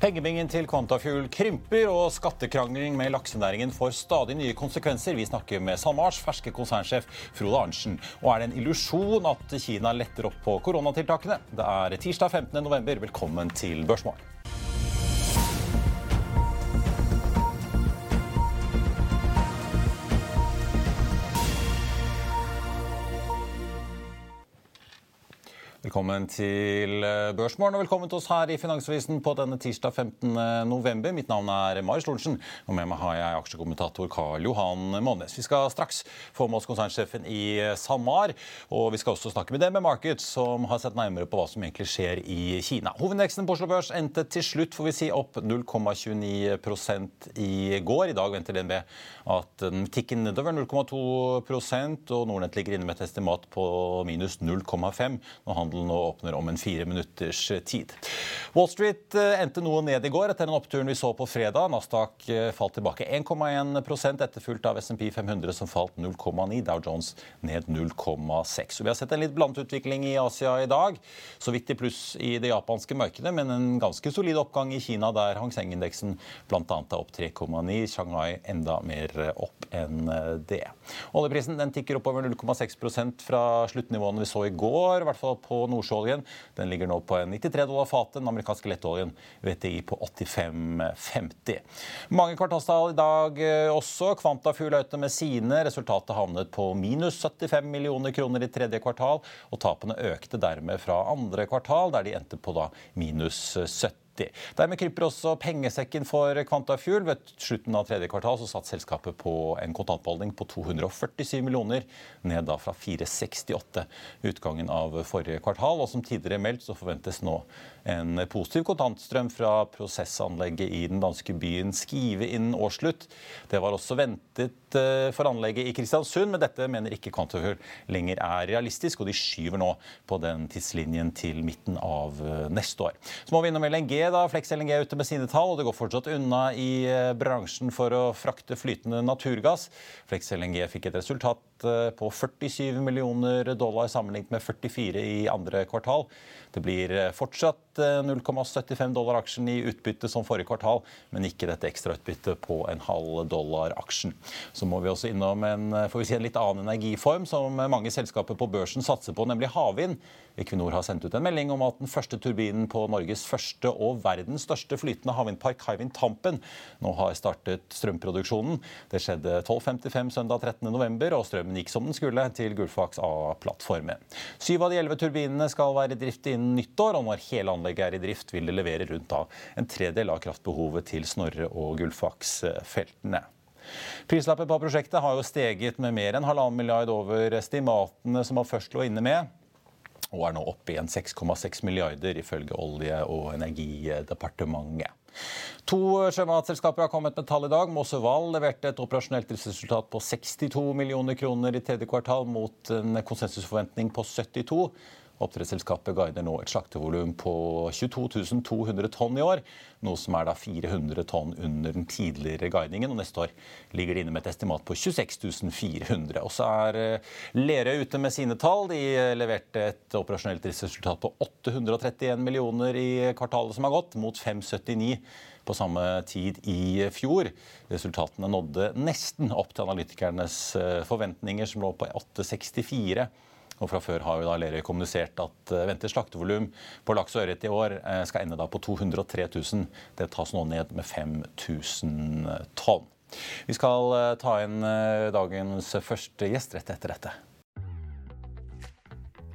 Pengebingen til Quantafuel krymper, og skattekrangling med laksenæringen får stadig nye konsekvenser. Vi snakker med SalMars ferske konsernsjef Frode Arntzen. Og er det en illusjon at Kina letter opp på koronatiltakene? Det er tirsdag 15. november. Velkommen til Børsmorgen. Velkommen til eh, Børsmorgen og velkommen til oss her i Finansavisen på denne tirsdag 15. november. Mitt navn er Marius Lorentzen, og med meg har jeg aksjekommentator Karl Johan Månes. Vi skal straks få med oss konsernsjefen i SalMar, og vi skal også snakke med DNB Markets, som har sett nærmere på hva som egentlig skjer i Kina. Hovedindeksen på Oslo Børs endte til slutt, får vi si, opp 0,29% i går. I dag venter DNB at den tikker nedover 0,2% og Nordnett ligger inne med et estimat på minus 0,5 når handelen nå åpner om en fire minutters tid. Wall Street eh, endte noe ned i går etter den oppturen vi så på fredag. Nasdaq eh, falt tilbake 1,1% etterfulgt av SMP 500 som falt 0,9. Dow Jones ned 0,6. Vi har sett en litt blandet utvikling i Asia i dag. Så vidt i pluss i det japanske markedet, men en ganske solid oppgang i Kina, der Hang Seng-indeksen bl.a. er opp 3,9. Shanghai enda mer opp enn det. Oljeprisen den tikker oppover 0,6% fra sluttnivåene vi så i går, i hvert fall på nordsjøoljen. Den ligger nå på 93 dollar fatet. Den amerikanske lettoljen VTI på 85,50. Mange kvartalstall i dag eh, også. Kvantafugl ute med sine. Resultatet havnet på minus 75 millioner kroner i tredje kvartal, og tapene økte dermed fra andre kvartal, der de endte på da minus 70. Dermed kryper også pengesekken for Quantafuel. Ved slutten av tredje kvartal så satt selskapet på en kontantbeholdning på 247 millioner, ned da fra 468 utgangen av forrige kvartal. Og som tidligere meldt så forventes nå en positiv kontantstrøm fra prosessanlegget i den danske byen Skive innen årsslutt. Det var også ventet eh, for anlegget i Kristiansund, men dette mener ikke Quantafuel lenger er realistisk, og de skyver nå på den tidslinjen til midten av eh, neste år. Så må vi innom LNG da. Flex LNG er ute med sine tall, og det går fortsatt unna i eh, bransjen for å frakte flytende naturgass. Flex LNG fikk et resultat på 47 millioner dollar sammenlignet med 44 i andre kvartal. Det blir fortsatt 0,75 dollar aksjen i utbytte som forrige kvartal, men ikke dette ekstrautbyttet på en halv dollar aksjen. Så må vi også innom en, får vi si, en litt annen energiform som mange selskaper på børsen satser på, nemlig havvind. Equinor har sendt ut en melding om at den første turbinen på Norges første og verdens største flytende havvindpark, Hywind Tampen, nå har startet strømproduksjonen. Det skjedde 12.55 søndag 13.11, og strømmen gikk som den skulle til Gullfaks A-plattformen. Syv av de elleve turbinene skal være i drift innen nyttår, og når hele anlegget er i drift, vil det levere rundt da en tredel av kraftbehovet til Snorre- og Gullfaks-feltene. Prislappet på prosjektet har jo steget med mer enn halvannen milliard over estimatene som man først lå inne med og er nå oppe i en 6,6 milliarder, ifølge Olje- og energidepartementet. To sjømatselskaper har kommet med tall i dag. Mosse Wall leverte et operasjonelt driftsresultat på 62 millioner kroner i tredje kvartal, mot en konsensusforventning på 72. Oppdrettsselskapet guider nå et slaktevolum på 22 200 tonn i år, noe som er da 400 tonn under den tidligere guidingen. Og neste år ligger de inne med et estimat på 26 400. Og så er eh, Lerøy ute med sine tall. De eh, leverte et operasjonelt driftsresultat på 831 millioner i kvartalet som har gått, mot 579 på samme tid i fjor. Resultatene nådde nesten opp til analytikernes forventninger, som lå på 8,64. Og fra før har jo da Lerøy kommunisert at ventet slaktevolum på laks og ørret i år skal ende da på 203 000. Det tas nå ned med 5000 tonn. Vi skal ta inn dagens første gjest rett etter dette.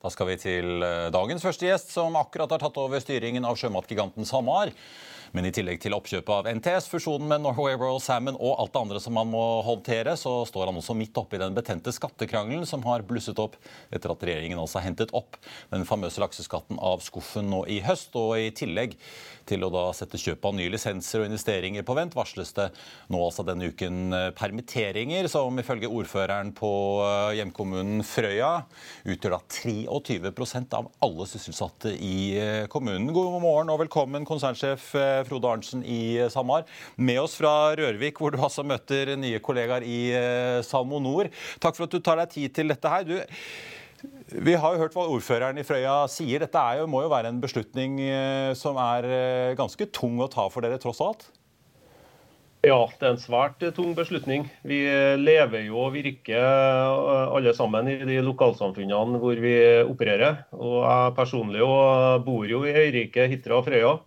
Da skal vi til eh, dagens første gjest, som akkurat har tatt over styringen av sjømatgiganten SalMar. Men i tillegg til oppkjøpet av NTS, fusjonen med Norway Royal Salmon og alt det andre som man må håndtere, så står han også midt oppe i den betente skattekrangelen som har blusset opp etter at regjeringen altså har hentet opp den famøse lakseskatten av skuffen nå i høst. Og i tillegg til å da sette kjøp av nye lisenser og investeringer på vent, varsles det nå altså denne uken eh, permitteringer, som ifølge ordføreren på eh, hjemkommunen Frøya utgjør da 23 av alle sysselsatte i eh, kommunen. God morgen og velkommen, konsernsjef Frode Arntzen i SalMar. Med oss fra Rørvik, hvor du altså møter nye kollegaer i Salmo Nord. Takk for at du tar deg tid til dette her. Du, vi har jo hørt hva ordføreren i Frøya sier. Dette jo, må jo være en beslutning eh, som er eh, ganske tung å ta for dere, tross alt? Ja, det er en svært eh, tung beslutning. Vi lever jo og virker alle sammen i de lokalsamfunnene hvor vi opererer. Og jeg personlig bor jo i Øyrike, Hitra og Frøya.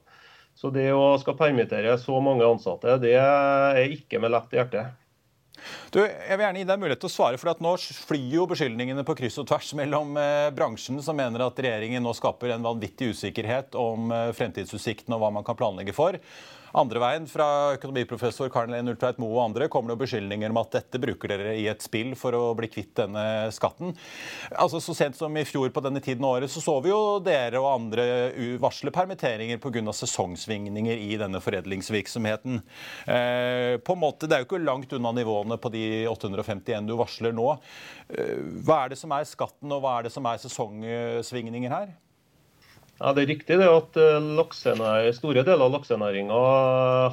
Så det å skal permittere så mange ansatte, det er ikke med lett hjerte. Du, jeg vil gjerne gi deg mulighet til å svare, for Nå flyr jo beskyldningene på kryss og tvers mellom eh, bransjen, som mener at regjeringen nå skaper en vanvittig usikkerhet om eh, fremtidsutsiktene og hva man kan planlegge for. Andre veien, fra økonomiprofessor Karen Lene Ultveit Moe og andre, kommer det beskyldninger om at dette bruker dere i et spill for å bli kvitt denne skatten. Altså, Så sent som i fjor på denne tiden av året så så vi jo dere og andre varsle permitteringer pga. sesongsvingninger i denne foredlingsvirksomheten. Eh, på en måte, Det er jo ikke langt unna nivåene på de 851 du varsler nå. Eh, hva er det som er skatten, og hva er det som er sesongsvingninger her? Ja, Det er riktig det at eh, store deler av laksenæringa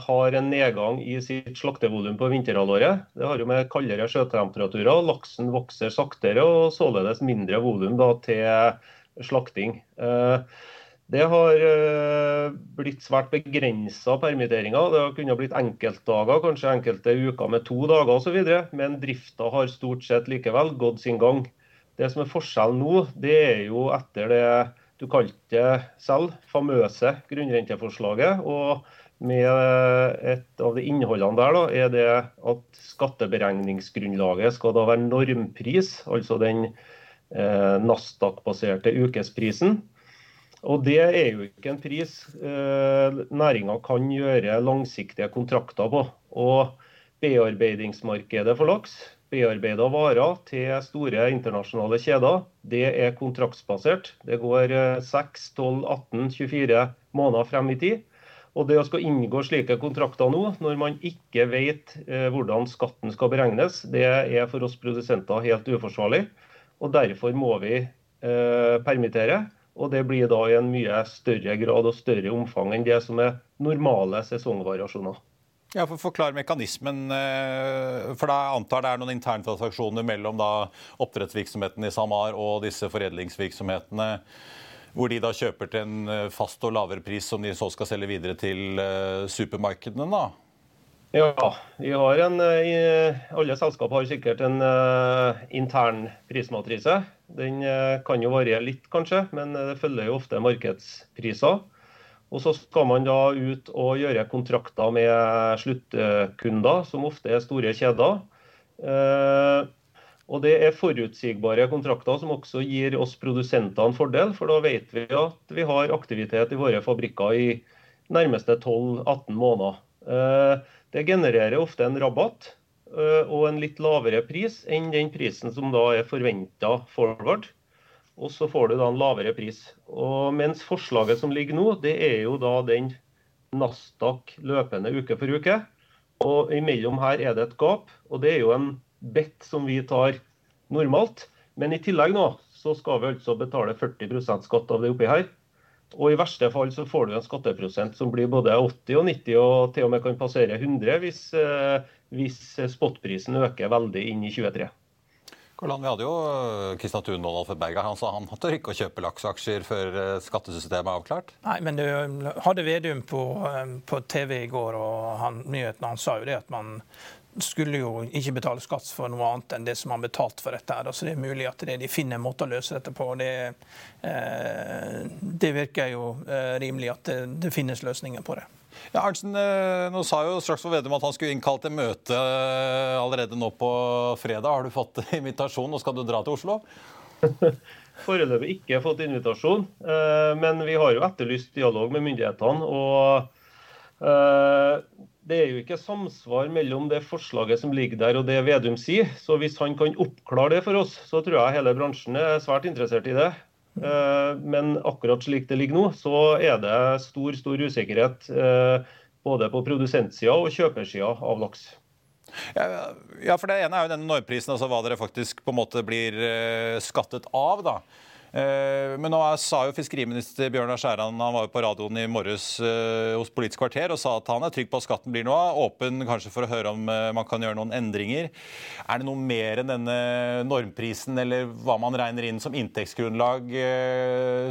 har en nedgang i sitt slaktevolum på vinterhalvåret. Det har jo med kaldere sjøtemperaturer. Laksen vokser saktere og således mindre volum til slakting. Eh, det har eh, blitt svært begrensa permitteringer. Det har kunnet blitt enkeltdager, kanskje enkelte uker med to dager osv. Men drifta har stort sett likevel gått sin gang. Det som er forskjellen nå, det er jo etter det du kalte selv famøse grunnrenteforslaget. og med et av de innholdene der da, er det at skatteberegningsgrunnlaget skal da være normpris, altså den eh, Nasdaq-baserte ukesprisen. Og Det er jo ikke en pris eh, næringa kan gjøre langsiktige kontrakter på. Og Bearbeidingsmarkedet for laks bearbeida varer til store internasjonale kjeder, det er kontraktsbasert. Det går 6, 12, 18, 24 måneder frem i tid. Og det å skal inngå slike kontrakter nå, når man ikke vet eh, hvordan skatten skal beregnes, det er for oss produsenter helt uforsvarlig. Og Derfor må vi eh, permittere. Og det blir da i en mye større grad og større omfang enn det som er normale sesongvariasjoner. Ja, for Forklar mekanismen. Eh, for da antar det er noen interntransaksjoner mellom da oppdrettsvirksomheten i SalMar og disse foredlingsvirksomhetene. Hvor de da kjøper til en eh, fast og lavere pris som de så skal selge videre til eh, supermarkedene? da? Ja, vi har en, alle selskap har sikkert en intern prismatrise. Den kan jo variere litt, kanskje, men det følger jo ofte markedspriser. Og så skal man da ut og gjøre kontrakter med sluttkunder, som ofte er store kjeder. Eh, og det er forutsigbare kontrakter som også gir oss produsenter en fordel, for da vet vi at vi har aktivitet i våre fabrikker i nærmeste 12-18 måneder. Eh, det genererer ofte en rabatt eh, og en litt lavere pris enn den prisen som da er forventa forward. Og så får du da en lavere pris. Og Mens forslaget som ligger nå, det er jo da den Nasdaq løpende uke for uke. Og imellom her er det et gap, og det er jo en bet som vi tar normalt. Men i tillegg nå så skal vi altså betale 40% skatt av det oppi her. Og i verste fall så får du en skatteprosent som blir både 80 og 90, og til og med kan passere 100 hvis, eh, hvis spotprisen øker veldig inn i 23. Vi hadde jo Kristian Thun Donald Berga. Han sa han tør ikke å kjøpe lakseaksjer før eh, skattesystemet er avklart. Nei, men du hadde Vedum på, på TV i går, og han, nyhetene, han sa jo det at man skulle jo ikke betale skatt for noe annet enn det som man betalt for dette. her. Så det er mulig at det, de finner en måte å løse dette på. Det, det virker jo rimelig at det, det finnes løsninger på det. Ja, Arntzen, eh, nå sa jo straks for Vedum at han skulle innkalt til møte eh, allerede nå på fredag. Har du fått invitasjon, og skal du dra til Oslo? Foreløpig ikke fått invitasjon, eh, men vi har jo etterlyst dialog med myndighetene. og det er jo ikke samsvar mellom det forslaget som ligger der og det Vedum sier. Så hvis han kan oppklare det for oss, så tror jeg hele bransjen er svært interessert i det. Eh, men akkurat slik det ligger nå, så er det stor stor usikkerhet eh, både på produsentsida og kjøpersida av laks. Ja, for Det ene er jo denne normprisen, altså hva dere faktisk på en måte blir eh, skattet av. da. Eh, men nå sa jo fiskeriminister Bjørnar Skjæran han var jo på radioen i morges eh, hos Politisk kvarter og sa at han er trygg på at skatten blir noe av. Åpen kanskje for å høre om eh, man kan gjøre noen endringer. Er det noe mer enn denne normprisen eller hva man regner inn som inntektsgrunnlag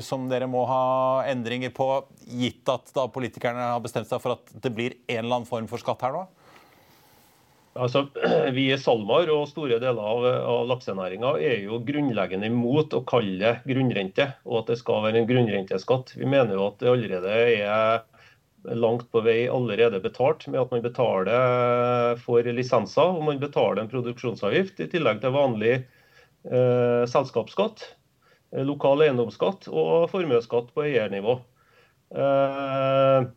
som dere må ha endringer på, gitt at da politikerne har bestemt seg for at det blir en eller annen form for skatt her nå? Altså, Vi i SalMar og store deler av, av laksenæringa er jo grunnleggende imot å kalle det grunnrente, og at det skal være en grunnrenteskatt. Vi mener jo at det allerede er langt på vei allerede betalt med at man betaler for lisenser og man betaler en produksjonsavgift, i tillegg til vanlig eh, selskapsskatt, eh, lokal eiendomsskatt og formuesskatt på eiernivå. Eh,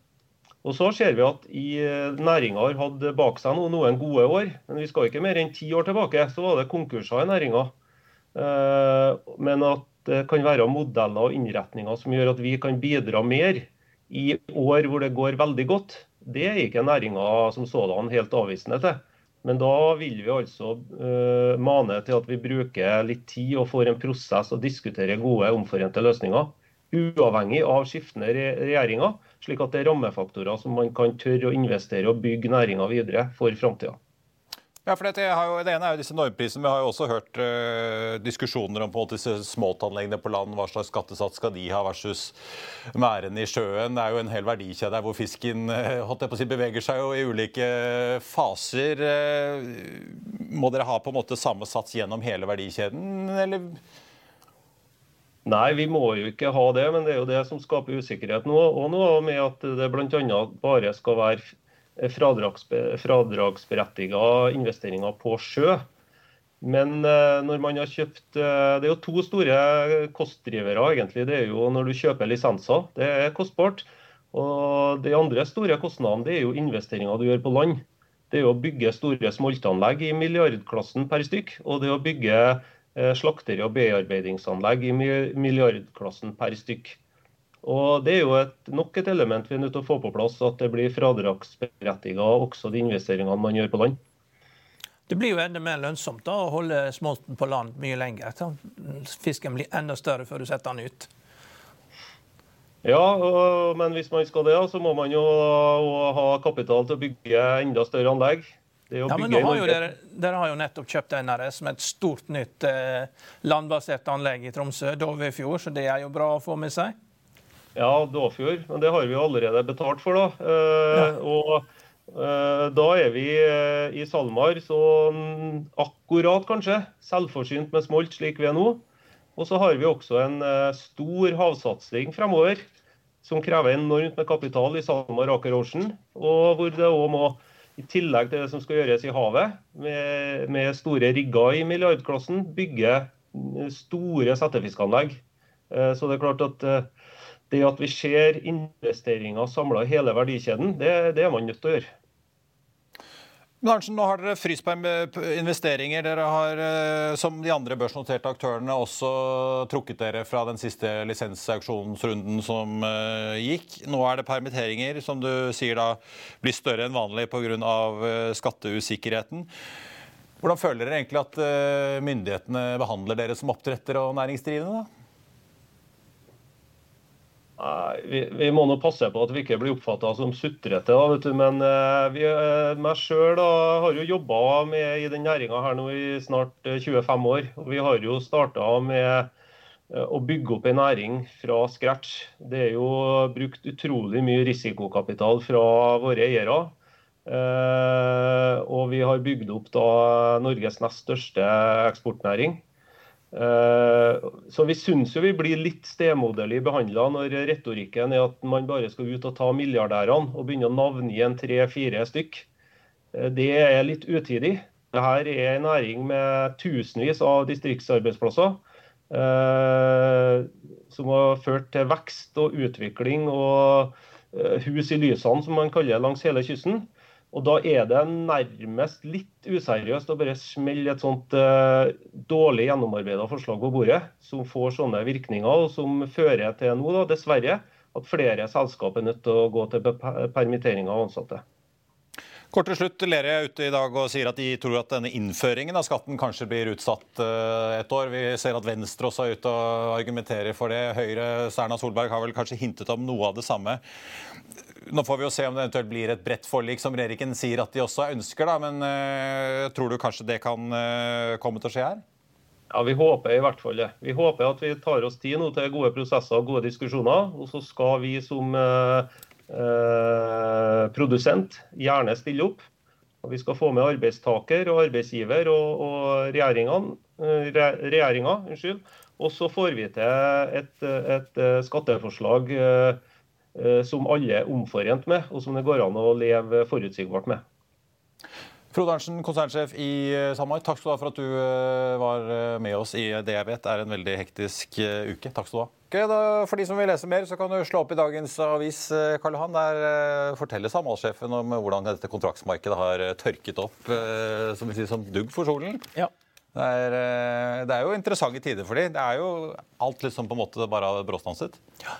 og så ser vi at eh, næringa har hatt bak seg noen gode år. Men vi skal ikke mer enn ti år tilbake, så var det konkurser i næringa. Eh, men at det kan være modeller og innretninger som gjør at vi kan bidra mer i år hvor det går veldig godt, det er ikke næringa som sådan helt avvisende til. Men da vil vi altså uh, mane til at vi bruker litt tid og får en prosess og diskuterer gode, omforente løsninger. Uavhengig av skiftende regjeringer slik at det er rammefaktorer som man kan tørre å investere og bygge næringa videre for framtida. Ja, for det, jo, det, ene er jo disse normprisene. Vi har jo også hørt uh, diskusjoner om på en disse småtanleggene på land. Hva slags skattesats skal de ha versus mærene i sjøen. Det er jo en hel verdikjede hvor fisken å si, beveger seg jo i ulike faser. Uh, må dere ha på en måte samme sats gjennom hele verdikjeden, eller? Nei, vi må jo ikke ha det, men det er jo det som skaper usikkerhet nå. Og nå med at det bl.a. bare skal være fradragsberettiga investeringer på sjø. Men eh, når man har kjøpt eh, Det er jo to store kostdrivere, egentlig. Det er jo når du kjøper lisenser. Det er kostbart. Og de andre store kostnadene det er jo investeringer du gjør på land. Det er jo å bygge store smoltanlegg i milliardklassen per stykk. Og det å bygge Eh, slakteri- og bearbeidingsanlegg i milliardklassen per stykk. Og Det er jo et, nok et element vi er nødt til å få på plass, at det blir fradragsberettiget også de investeringene man gjør på land. Det blir jo enda mer lønnsomt da, å holde smolten på land mye lenger. Fisken blir enda større før du setter den ut. Ja, og, men hvis man skal det, så må man jo ha kapital til å bygge enda større anlegg. Ja, men nå har jo dere, dere, har jo nettopp kjøpt NRS med et stort nytt eh, landbasert anlegg i Tromsø, Dovefjord, så det er jo bra å få med seg? Ja, Dåfjord, men det har vi jo allerede betalt for, da. Eh, ja. Og eh, da er vi eh, i SalMar så akkurat, kanskje, selvforsynt med smolt slik vi er nå. Og så har vi også en eh, stor havsatsing fremover som krever enormt med kapital i SalMar Aker Ocean, og hvor det òg må i tillegg til det som skal gjøres i havet, med, med store rigger i milliardklassen, bygge store settefiskanlegg. Eh, så det er klart at eh, det at vi ser investeringer samla i hele verdikjeden, det, det er man nødt til å gjøre. Men nå har dere fryst på investeringer. Dere har, eh, som de andre børsnoterte aktørene, også trukket dere fra den siste lisensauksjonsrunden som uh, gikk. Nå er det permitteringer, som du sier da blir større enn vanlig pga. Skatteusikkerheten. Hvordan føler dere egentlig at myndighetene behandler dere som oppdretter og næringsdrivende? da? Vi, vi, må nå passe på at vi ikke blir oppfatta som sutrete. Men uh, vi, uh, meg sjøl har jo jobba i den næringa her nå i snart 25 eh, år. og Vi har jo starta med å bygge opp en næring fra scratch. Det er jo brukt utrolig mye risikokapital fra våre eiere. og vi har bygd opp da Norges nest største eksportnæring. Eh, så vi syns jo vi blir litt stemoderlig behandla når retorikken er at man bare skal ut og ta milliardærene og begynne å navngi en tre-fire stykk. Eh, det er litt utidig. Dette er en næring med tusenvis av distriktsarbeidsplasser. Eh, som har ført til vekst og utvikling og hus i lysene, som man kaller langs hele kysten. Og Da er det nærmest litt useriøst å bare smelle et sånt uh, dårlig gjennomarbeida forslag på bordet, som får sånne virkninger, og som fører til nå, da, dessverre, at flere selskap er nødt til å gå til permittering av ansatte. Kort til slutt, Lerøy er ute i dag og sier at de tror at denne innføringen av skatten kanskje blir utsatt uh, et år. Vi ser at Venstre også er ute og argumenterer for det. Høyre, Erna Solberg, har vel kanskje hintet om noe av det samme. Nå får vi jo se om det eventuelt blir et bredt forlik, som regjeringen sier at de også ønsker. da, Men uh, tror du kanskje det kan uh, komme til å skje her? Ja, Vi håper i hvert fall det. Vi håper at vi tar oss tid nå til gode prosesser og gode diskusjoner. Og så skal vi som uh, produsent gjerne stille opp. Og vi skal få med arbeidstaker og arbeidsgiver og, og regjeringa. Og så får vi til et, et skatteforslag som alle er omforent med, og som det går an å leve forutsigbart med. Frode Arntzen, konsernsjef i eh, SalMar, takk skal du ha for at du eh, var med oss i det jeg vet er en veldig hektisk uke. Takk skal du ha. Okay, da, for de som vil lese mer, så kan du slå opp i dagens avis. Karl Johan. Der forteller SalMar-sjefen om hvordan dette kontraktsmarkedet har tørket opp som, vi sier, som dugg for solen. Ja. Det er, det er, jo interessante tider for dem. Det er jo alt liksom på en måte bare bråstanset. Ja.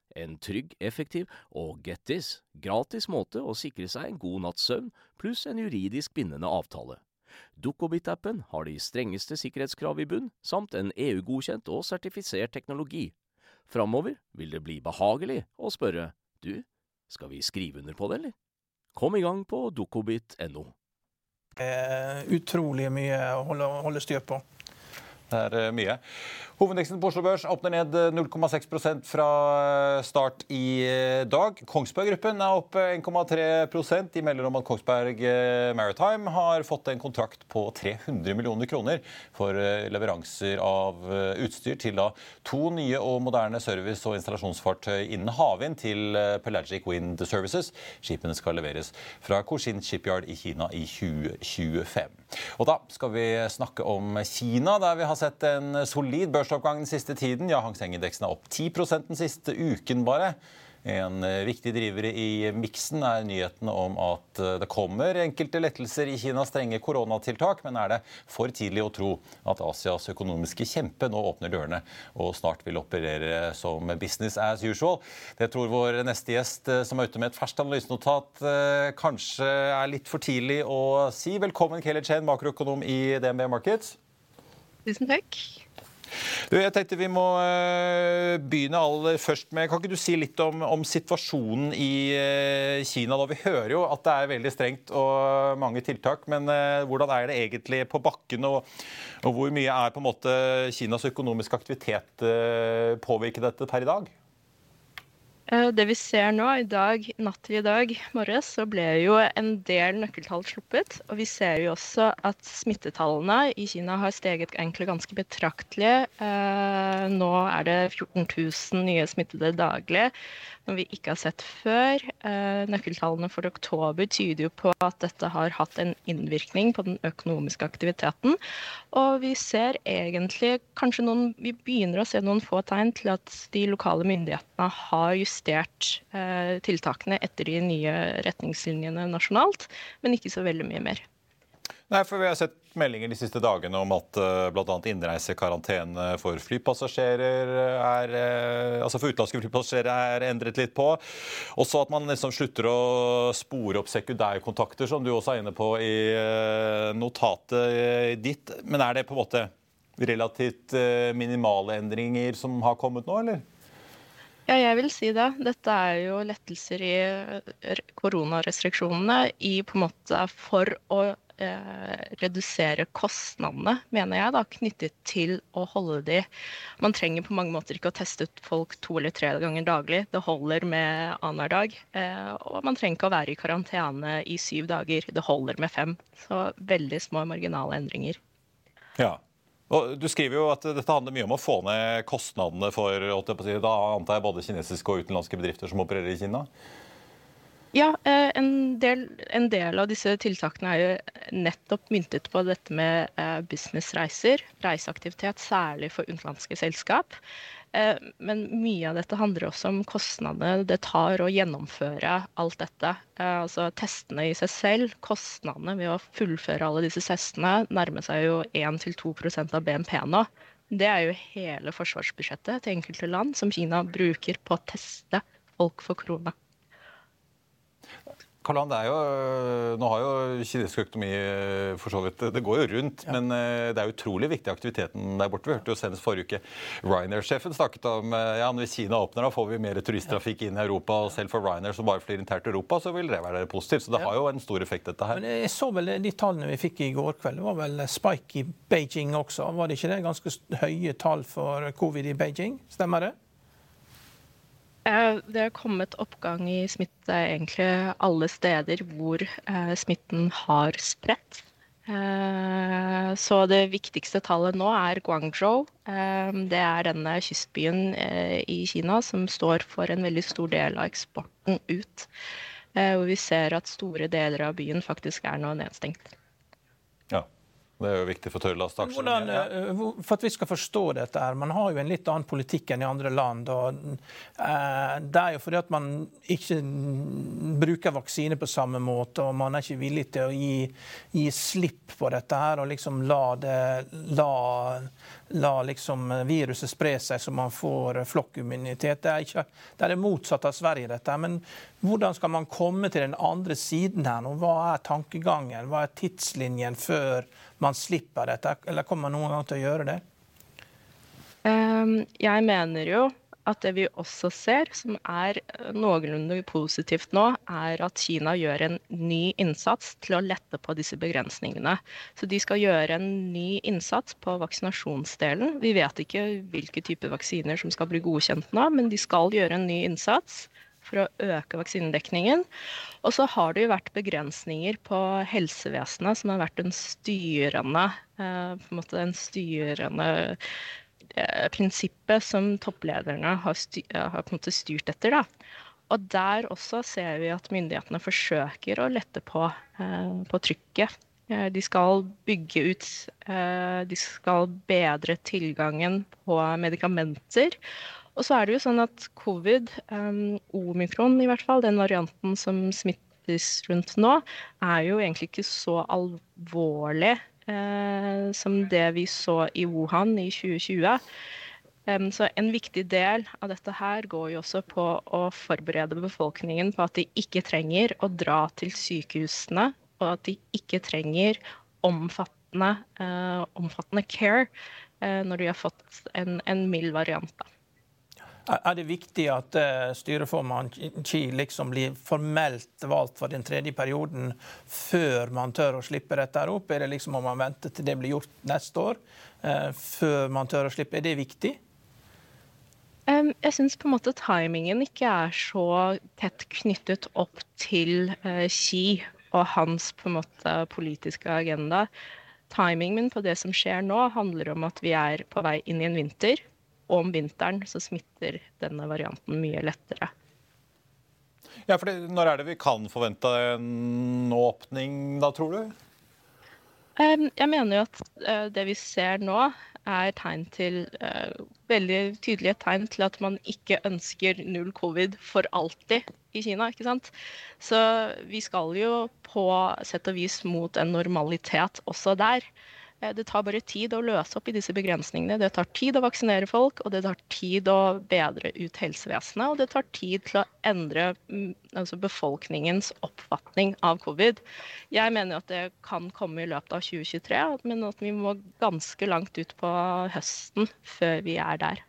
En trygg, effektiv og get this, gratis måte å sikre seg en god natts søvn pluss en juridisk bindende avtale. Dukkobit-appen har de strengeste sikkerhetskrav i bunn, samt en EU-godkjent og sertifisert teknologi. Framover vil det bli behagelig å spørre du, skal vi skrive under på det, eller? Kom i gang på dukkobit.no. Utrolig mye å holde, holde styr på. Det er eh, mye. Hovedindeksen på Oslo Børs åpner ned 0,6 eh, fra eh, start i dag. Kongsberg Gruppen er opp 1,3 De melder om at Kongsberg Maritime har fått en kontrakt på 300 millioner kroner for leveranser av utstyr til da to nye og moderne service- og installasjonsfartøy innen havvind til Pelagic Wind Services. Skipene skal leveres fra Koshin Shipyard i Kina i 2025. Og da skal vi snakke om Kina, der vi har sett en solid børsoppgang den siste tiden. Ja, Hang Seng-indeksen er opp 10 den siste uken bare. En eh, viktig driver i miksen er nyheten om at eh, det kommer enkelte lettelser i Kinas strenge koronatiltak, men er det for tidlig å tro at Asias økonomiske kjempe nå åpner dørene og snart vil operere som business as usual? Det tror vår neste gjest, eh, som er ute med et ferskt analysenotat, kanskje er litt for tidlig å si. Velkommen, Kelly Chen, makroøkonom i DNB Markets. Tusen takk. Du, jeg tenkte Vi må uh, begynne aller først med Kan ikke du si litt om, om situasjonen i uh, Kina? da? Vi hører jo at det er veldig strengt og mange tiltak, men uh, hvordan er det egentlig på bakken? Og, og, hvor mye er på en måte Kinas økonomiske aktivitet påvirket dette per i dag? Eh, det vi ser nå, i dag, natt til i dag morges, så ble jo en del nøkkeltall sluppet. Og vi ser jo også at smittetallene i Kina har steget egentlig ganske betraktelig. Eh, nå er det 14 000 nye smittede daglig noe vi ikke har sett før. Eh, nøkkeltallene for oktober tyder jo på at dette har hatt en innvirkning på den økonomiske aktiviteten. Og vi ser egentlig kanskje noen Vi begynner å se noen få tegn til at de lokale myndighetene har justert eh, tiltakene etter de nye retningslinjene nasjonalt, men ikke så veldig mye mer. Nei, for Vi har sett meldinger de siste dagene om at uh, bl.a. innreisekarantene for flypassasjerer er uh, altså for utenlandske flypassasjerer er endret litt på. Også at man liksom slutter å spore opp sekundærkontakter, som du også er inne på i uh, notatet ditt. Men er det på en måte relativt minimale endringer som har kommet nå, eller? Ja, jeg vil si det. Dette er jo lettelser i koronarestriksjonene i på en måte for å eh, redusere kostnadene, mener jeg, da, knyttet til å holde de Man trenger på mange måter ikke å teste ut folk to eller tre ganger daglig. Det holder med annenhver dag. Eh, og man trenger ikke å være i karantene i syv dager. Det holder med fem. Så veldig små marginale endringer. Ja, og du skriver jo at dette handler mye om å få ned kostnadene for da antar jeg både kinesiske og utenlandske bedrifter som opererer i Kina? Ja, eh, en del, en del, av disse tiltakene er jo nettopp myntet på dette med eh, businessreiser, reiseaktivitet, særlig for utenlandske selskap. Eh, men mye av dette handler også om kostnadene det tar å gjennomføre alt dette. Altså testene i seg selv, kostnadene ved å fullføre alle disse testene, nærmer seg jo 1-2% av BNP nå. Det er jo hele forsvarsbudsjettet til enkelte land som Kina bruker på å teste folk for korona. Karlan, det er jo, Nå har jo kinesisk økonomi eh, for så vidt Det går jo rundt, ja. men eh, det er utrolig viktig aktiviteten der borte. Vi hørte jo senest forrige uke Ryanair-sjefen snakket om ja, hvis Kina åpner, da får vi mer turisttrafikk inn i Europa. Og selv for Ryanair som bare flyr internt til Europa, så vil det være positivt. Så det har jo en stor effekt, dette her. Men jeg så vel de tallene vi fikk i går kveld. Det var vel spike i Beijing også. Var det ikke det? Ganske høye tall for covid i Beijing? Stemmer det? Eh, det har kommet oppgang i smitte egentlig alle steder hvor eh, smitten har spredt. Eh, så det viktigste tallet nå er Guangzhou. Det er denne kystbyen i Kina som står for en veldig stor del av eksporten ut. Hvor vi ser at store deler av byen faktisk er nå nedstengt. Det er jo viktig for tørrlastaksjene. Ja. For at vi skal forstå dette her, Man har jo en litt annen politikk enn i andre land. og eh, Det er jo fordi at man ikke bruker vaksine på samme måte, og man er ikke villig til å gi, gi slipp på dette her og liksom la, det, la, la liksom viruset spre seg så man får flokkimmunitet. Det er, ikke, det er det motsatte av Sverige, dette. Men hvordan skal man komme til den andre siden her nå? Hva er tankegangen? Hva er tidslinjen før man slipper dette? Eller kommer man noen gang til å gjøre det? Ehm, jeg mener jo at det vi også ser, som er noenlunde positivt nå, er at Kina gjør en ny innsats til å lette på disse begrensningene. Så de skal gjøre en ny innsats på vaksinasjonsdelen. Vi vet ikke hvilke typer vaksiner som skal bli godkjent nå, men de skal gjøre en ny innsats for å øke vaksinedekningen. Og så har det jo vært begrensninger på helsevesenet, som har vært en styrende, eh, måte en styrende eh, prinsippet som topplederne har, styr, har på en måte styrt etter. da. Og der også ser vi at myndighetene forsøker å lette på, eh, på trykket De skal bygge ut De skal bedre tilgangen på medikamenter. Og så er det jo sånn at covid, omikron i hvert fall, den varianten som smittes rundt nå, er jo egentlig ikke så alvorlig som det vi så i Wuhan i 2020. Så en viktig del av dette her går jo også på å forberede befolkningen på at de ikke trenger å dra til sykehusene, og at de ikke trenger omfattende, uh, omfattende care uh, når de har fått en, en mild variant. Da. Er det viktig at uh, styreformann Xi liksom blir formelt valgt for den tredje perioden før man tør å slippe dette opp? Er det liksom om man venter til det blir gjort neste år, før man tør å slippe? Er det viktig? Jeg syns timingen ikke er så tett knyttet opp til Xi og hans på en måte politiske agenda. Timingen på det som skjer nå, handler om at vi er på vei inn i en vinter. Og om vinteren så smitter denne varianten mye lettere. Ja, for Når er det vi kan forvente en åpning, da, tror du? Jeg mener jo at det vi ser nå, er tegn til uh, veldig tydelige tegn til at man ikke ønsker null covid for alltid i Kina. ikke sant? Så vi skal jo på sett og vis mot en normalitet også der. Eh, det tar bare tid å løse opp i disse begrensningene. Det tar tid å vaksinere folk, og det tar tid å bedre ut helsevesenet. Og det tar tid til å endre mm, altså befolkningens oppfatning av covid. Jeg mener at det kan komme i løpet av 2023, men at vi må ganske langt ut på høsten før vi er der.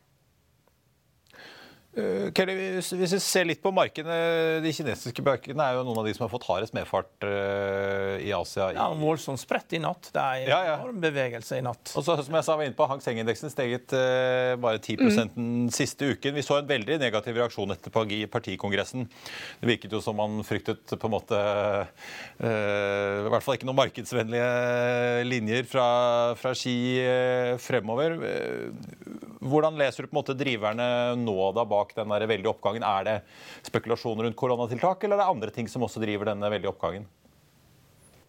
Uh, Kelly, hvis, vi ser litt på markedene, De kinesiske markedene er jo noen av de som har fått hardest medfart uh, i Asia. Ja, Voldsomt spredt i natt. Det er ja, ja. enorm bevegelse i natt. Og så, som jeg sa, var inne på, Hang Seng-indeksen steget uh, bare 10 mm. den siste uken. Vi så en veldig negativ reaksjon etter partikongressen. Det virket jo som man fryktet på en måte I hvert fall ikke noen markedsvennlige linjer fra, fra Ski fremover. Hvordan leser du på en måte driverne nå da bak den veldige oppgangen? Er det spekulasjoner rundt koronatiltak, eller er det andre ting som også driver denne veldige oppgangen?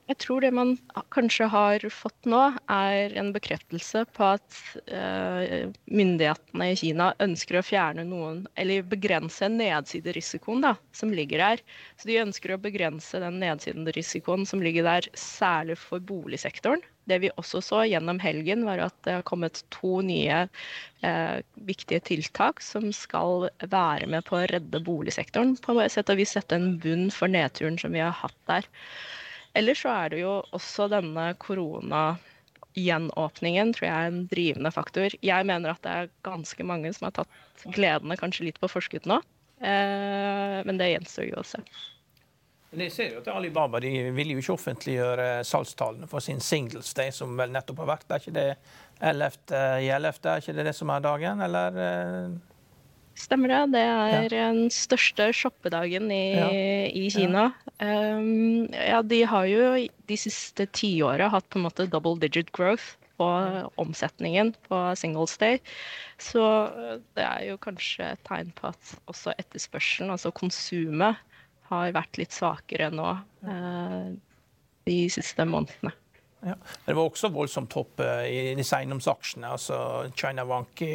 Jeg tror det man kanskje har fått nå, er en bekreftelse på at uh, myndighetene i Kina ønsker å fjerne noen, eller begrense nedsiderisikoen da, som ligger der. Så de ønsker å begrense den nedsiderisikoen som ligger der, særlig for boligsektoren. Det vi også så gjennom helgen, var at det har kommet to nye eh, viktige tiltak som skal være med på å redde boligsektoren. På et sett og vis sette en bunn for nedturen som vi har hatt der. Ellers så er det jo også denne koronagjenåpningen tror jeg er en drivende faktor. Jeg mener at det er ganske mange som har tatt gledene kanskje litt på forskudd nå. Eh, men det gjenstår jo å se. Det ser jo at Alibaba de vil jo ikke offentliggjøre salgstallene for sin Singles Day, som vel nettopp har vært. Er ikke det 11. i 11. Er ikke det det som er dagen, eller? Eh? Stemmer det. Det er ja. den største shoppedagen i, ja. i Kina. Ja. Um, ja. de har jo de siste tiåra hatt på en måte double digit growth på omsetningen på Singles Day. Så det er jo kanskje et tegn på at også etterspørselen, altså konsumet, har vært litt svakere nå eh, de siste månedene. Ja. Det var også voldsomt hopp eh, i disse eiendomsaksjene. altså China Wanki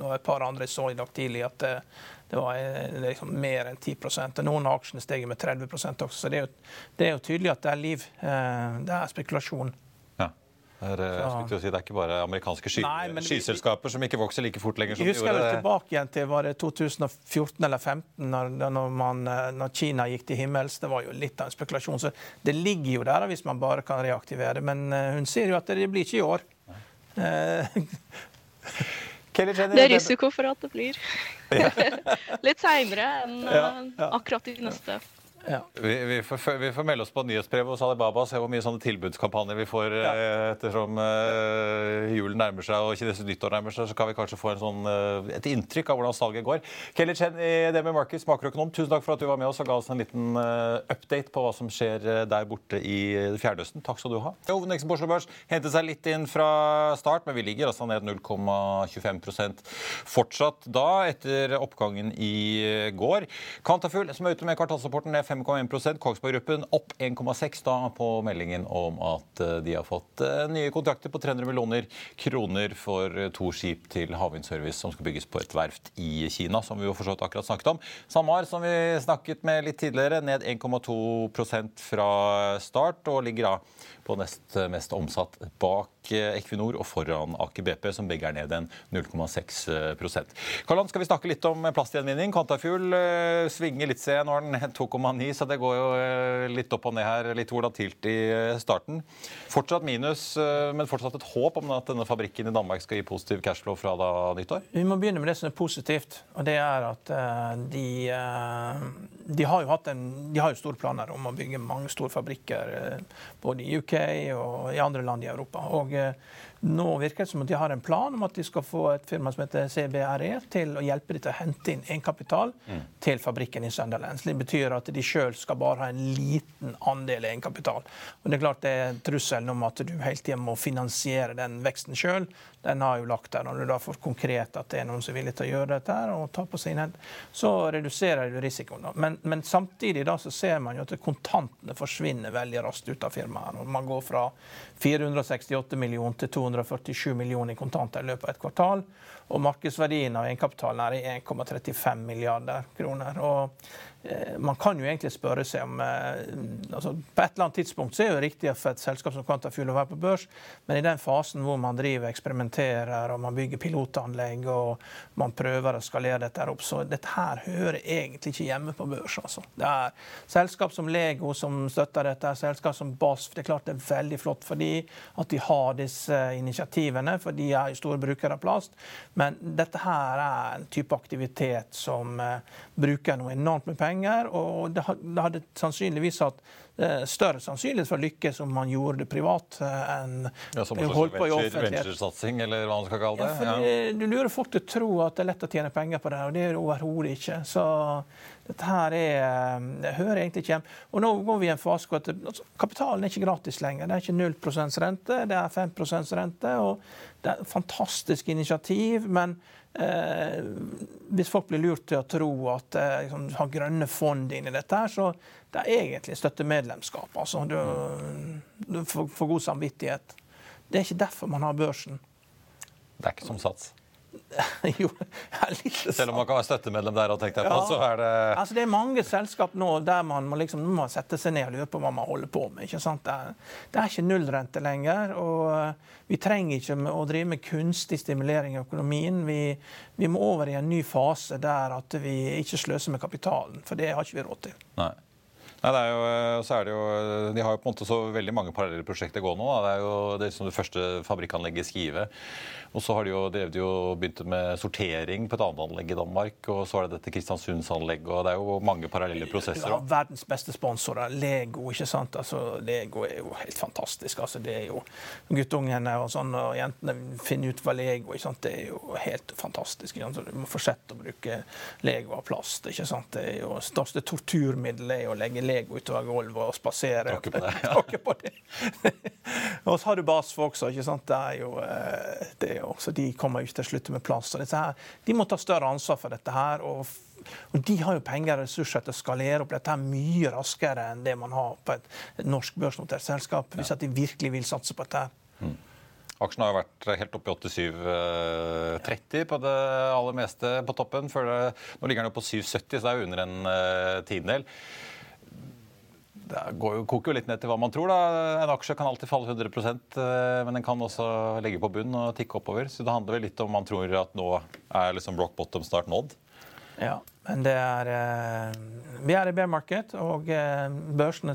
og et par andre så i dag tidlig at det, det var eh, liksom mer enn 10 og Noen av aksjene steg med 30 også. Så det er, jo, det er jo tydelig at det er liv. Det er spekulasjon. Er, eh, si, det er ikke bare amerikanske sky, Nei, skyselskaper som ikke vokser like fort lenger. som de gjorde. Jeg husker tilbake igjen til var det 2014 eller 2015, når, når, man, eh, når, Kina gikk til himmels. Det var jo litt av en spekulasjon. Så det ligger jo der hvis man bare kan reaktivere. Men uh, hun sier jo at det blir ikke i år. det er risiko for at det blir. litt seinere enn ja, ja. akkurat i neste. Ja. Vi, vi, får, vi, får, melde oss på nyhetsbrevet hos Alibaba og se hvor mye sånne tilbudskampanjer vi får ja. eh, ettersom uh, julen nærmer seg og kinesisk nyttår nærmer seg. Så kan vi kanskje få sånn, uh, et inntrykk av hvordan salget går. Kelly Chen i med Markets, makroøkonom, tusen takk for at du var med oss og ga oss en liten uh, update på hva som skjer der borte i Fjernøsten. Takk skal du ha. Hovedindeksen på Oslo Børs hentet seg litt inn fra start, men vi ligger altså ned 0,25% fortsatt da, etter oppgangen i går. Kantafugl, som er ute med kvartalsrapporten, ned 5,1 Kongsberg Gruppen opp 1,6 da på meldingen om at eh, de har fått eh, nye kontrakter på 300 millioner kroner for to skip til Havvindservice som skal bygges på et verft i Kina, som vi jo for akkurat snakket om. SalMar, som vi snakket med litt tidligere, ned 1,2% fra start, og ligger da på nest mest omsatt bak Equinor og foran Aker BP, som begge er ned en 0,6 Karl-Hans, skal vi snakke litt om plastgjenvinning? Quantafuel uh, svinger litt, se. Nå er den 2,9, så det går jo litt opp og ned her. Litt volatilt i starten. Fortsatt minus, men fortsatt et håp om at denne fabrikken i Danmark skal gi positiv cashflow fra da nyttår? Vi må begynne med det som er positivt, og det er at de, de har jo hatt en, de har jo store planer om å bygge mange store fabrikker både i UK og i andre land i Europa. Og eh, nå virker det som at de har en plan om at de skal få et firma som heter CBRE til å hjelpe dem til å hente inn egenkapital mm. til fabrikken i Sunderland. Det betyr at de sjøl skal bare ha en liten andel egenkapital. Og det er klart det er trusselen om at du hele tida må finansiere den veksten sjøl. Den har jo lagt der. Når du da får konkret at det er noen som er villig til å gjøre dette, og ta på sin hend, så reduserer du risikoen. Men, men, samtidig da så ser man jo at kontantene forsvinner veldig raskt ut av firmaet. Man går fra 468 millioner til 200 247 millioner i kontanter i løpet av et kvartal. Og markedsverdien av egenkapitalen er i 1,35 milliarder kroner. Og man kan jo egentlig spørre seg om eh, altså På et eller annet tidspunkt så er det riktig for et selskap som Quantafuel å være på børs, men i den fasen hvor man driver eksperimenterer og man bygger pilotanlegg og man prøver å skalere dette opp, så dette her hører egentlig ikke hjemme på børs. Altså. Det er selskap som Lego som støtter dette, selskap som BASF. Det er klart det er veldig flott for de at de har disse initiativene, for de er store brukere av plast. Men dette her er en type aktivitet som uh, bruker noe enormt med penger penger, og det hadde sannsynligvis hatt større sannsynlighet for å lykkes om man gjorde det privat eh, enn ja, som holdt på i offentlighet. Venturesatsing, eller hva man skal kalle det? Ja, ja. Du lurer folk til å tro at det er lett å tjene penger på det, og det er det overhodet ikke. Så dette her er, eh, det hører egentlig ikke hjemme. Og nå går vi i en fase hvor altså, kapitalen er ikke gratis lenger. Det er ikke 0 rente, det er 5 rente. og Det er et fantastisk initiativ. men Eh, hvis folk blir lurt til å tro at eh, liksom, har grønne fond inn i dette, her, så det er egentlig støttemedlemskap. Altså, du, du får, får, god samvittighet. Det er ikke derfor man har børsen. Det er ikke som sats? jo, litt Selv om man kan være støttemedlem der og tenke deg på, så er det altså, Det er mange selskap nå der man må, liksom, må sette seg ned og lure på hva man holder på med. ikke sant? Det er, det er ikke nullrente lenger. og eh, Vi trenger ikke å drive med kunstig stimulering i økonomien. Vi, vi må over i en ny fase der at vi ikke sløser med kapitalen. For det har ikke vi råd til. Nei. Nei, det er jo, eh, så er det jo, De har jo på en måte så veldig mange parallelle prosjekter gående nå. Da. Det er jo det, som det første fabrikkanlegget i Skive. Og så har de jo drevet jo begynt med sortering på et annet anlegg i Danmark. Og så er det dette Kristiansundsanlegget. Og det er jo mange parallelle prosesser. Ja, verdens beste sponsorer. Lego, ikke sant. Altså, Lego er jo helt fantastisk. Altså, det er jo Guttungene og sånn, og jentene finner ut hva Lego ikke sant? Det er jo helt fantastisk. Ikke sant? Du må fortsette å bruke Lego av plast. ikke sant? Det er jo største torturmiddelet er å legge Lego utover gulvet og spasere. Takke på det. Ja. på det. og så har du BASF også. ikke sant? Det er jo eh, det er jo, så De kommer jo ikke til å slutte med plass. og her, De må ta større ansvar for dette. her, og, og De har jo penger og ressurser til å skalere opp dette mye raskere enn det man har på et, norsk børsnotert selskap, hvis at de virkelig vil satse på dette. Mm. Aksjen har vært helt oppe i 87,30 på det aller meste på toppen. Det, nå ligger den jo på 7,70, så det er jo under en uh, det går koker jo litt ned til hva man tror. da. En aksje kan alltid falle 100 eh, men den kan også legge på bunn og tikke oppover. Så det handler vel litt om man tror at nå er liksom rock bottom snart nådd. Ja, det er eh, Vi er i bear market, og eh, børsene,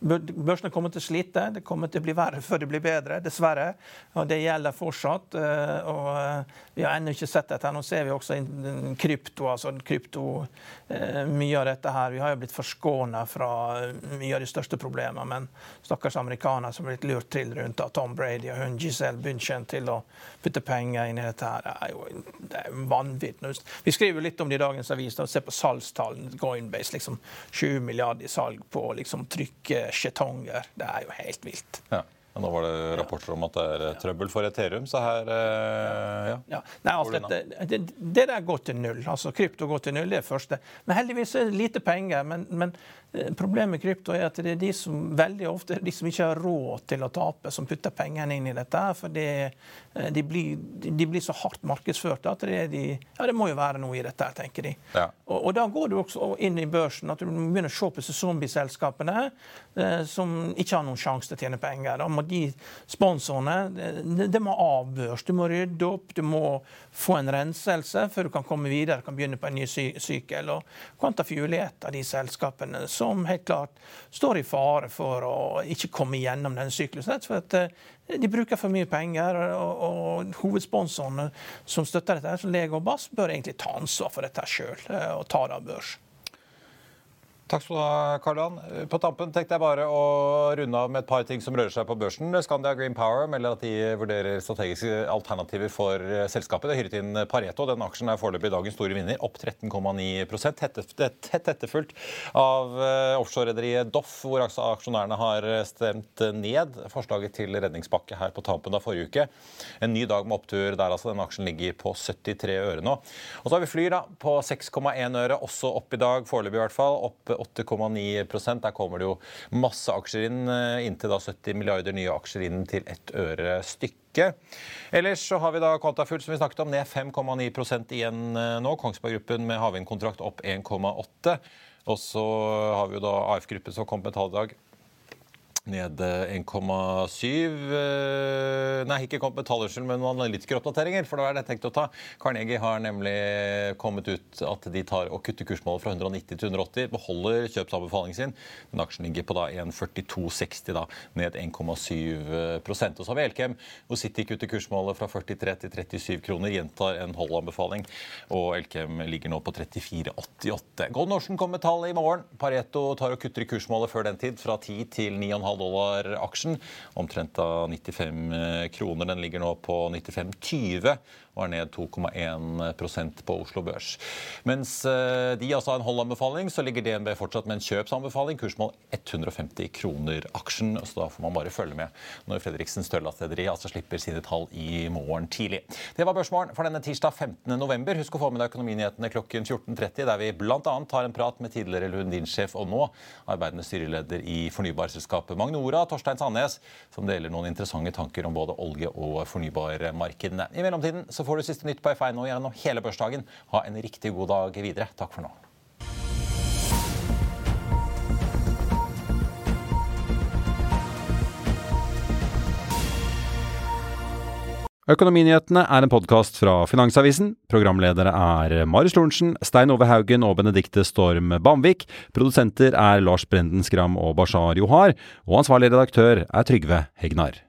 børsene, kommer til å slite. Det kommer til å bli verre før det blir bedre, dessverre. Og det gjelder fortsatt. Og vi har ennå ikke sett dette. Nå ser vi også krypto, altså krypto Mye av dette her. Vi har jo blitt forskåna fra mye av de største problemene, men stakkars amerikanere som har blitt lurt til rundt av Tom Brady og hun Giselle Bündchen til å putte penger inn i dette her, det er jo det er vanvitt. Vi skriver jo litt om det i dagens avis. Se på salgstallene. Coinbase liksom 7 milliarder i salg på liksom trykke skjetonger. Det er jo helt vilt. Ja. Men nå var det rapporter om at det er eh, trøbbel for Ethereum, så her eh, ja. ja. Nei, altså, det, det, det, der går til null. Altså, Krypto går til null, det er første. Men heldigvis er det lite penger. Men, men eh, problemet med krypto er at det er de som veldig ofte de som ikke har råd til å tape, som putter pengene inn i dette. For det, de, blir, de, blir, så hardt markedsført at det, de, ja, det må jo være noe i dette, tenker de. Ja. Og, og, da går du også inn i børsen at du begynner å se på zombieselskapene eh, som ikke har noen sjanse til å tjene penger. Da må de sponsorene det, det må avbørs. Du må rydde opp, du må få en renselse før du kan komme videre, kan begynne på en ny sy sykkel. Og Quantafuel er et av de selskapene som helt klart står i fare for å ikke komme gjennom denne syklusen. For at eh, de bruker for mye penger, og, og hovedsponsorene som støtter dette, som Lego og Bass, bør egentlig ta ansvar for dette sjøl eh, og ta det av børs. Takk skal du ha, Karl Johan. På tampen tenkte jeg bare å runde av med et par ting som rører seg på børsen. Scandia Green Power melder at de vurderer strategiske alternativer for eh, selskapet. Det er hyret inn Pareto. Den aksjen er foreløpig dagens store vinner, opp 13,9 Tett etterfulgt av eh, offshorerederiet Doff, hvor aksjonærene har stemt ned forslaget til redningspakke her på tampen av forrige uke. En ny dag med opptur der, altså. Den aksjen ligger på 73 øre nå. Og så har vi Flyr da, på 6,1 øre, også opp i dag, foreløpig i hvert fall. opp 8,9% Der kommer det jo masse aksjer inn, eh, inntil da 70 milliarder nye aksjer inn til ett øre stykket. Ellers så har vi da Quantafull, som vi snakket om, ned 5,9% igjen eh, nå. Kongsberg Gruppen med havvindkontrakt opp 1,8. Og så har vi jo da AF-gruppen som kom med tall i dag ned 1,7 eh, Nei, ikke kommet med tall, unnskyld, men analytikeroppdateringer. For det var det jeg tenkte å ta. Carnegie har nemlig kommet ut at de tar og kutter kursmålet fra 190 til 180. Beholder kjøpsanbefalingen sin. men aksjen ligger på da 1,4260, da, ned 1,7 Og så har vi Elkem, hvor City kutter kursmålet fra 43 til 37 kroner. Gjentar en holdanbefaling. Og Elkem ligger nå på 34,88. Golden Ocean kommer med tall i morgen. Pareto tar og kutter i kursmålet før den tid, fra 10 til 9,5 dollar aksjen. Omtrent av 95 kroner. Den ligger nå på 95,20 er ned 2,1% på Oslo Børs. Mens eh, de altså har en holdanbefaling, så ligger DNB fortsatt med en kjøpsanbefaling. Kursmål 150 kroner aksjen. Så da får man bare følge med når Fredriksen Støllarederi altså slipper sine tall i morgen tidlig. Det var børsmålen for denne tirsdag 15.11. Husk å få med deg økonominyhetene klokken 14.30, der vi bl.a. tar en prat med tidligere Lundin-sjef og nå arbeidende styreleder i fornybarselskapet Magnora, Torstein Sandnes, som deler noen interessante tanker om både olje- og fornybarmarkedene. I mellomtiden får du siste nytt på F1 nå gjennom hele børsdagen. Ha en riktig god dag videre. Takk for nå. Økonominyhetene er en podkast fra Finansavisen. Programledere er Marius Lorentzen, Stein Ove Haugen og Benedikte Storm Bamvik. Produsenter er Lars Brenden Skram og Bashar Johar. Og ansvarlig redaktør er Trygve Hegnar.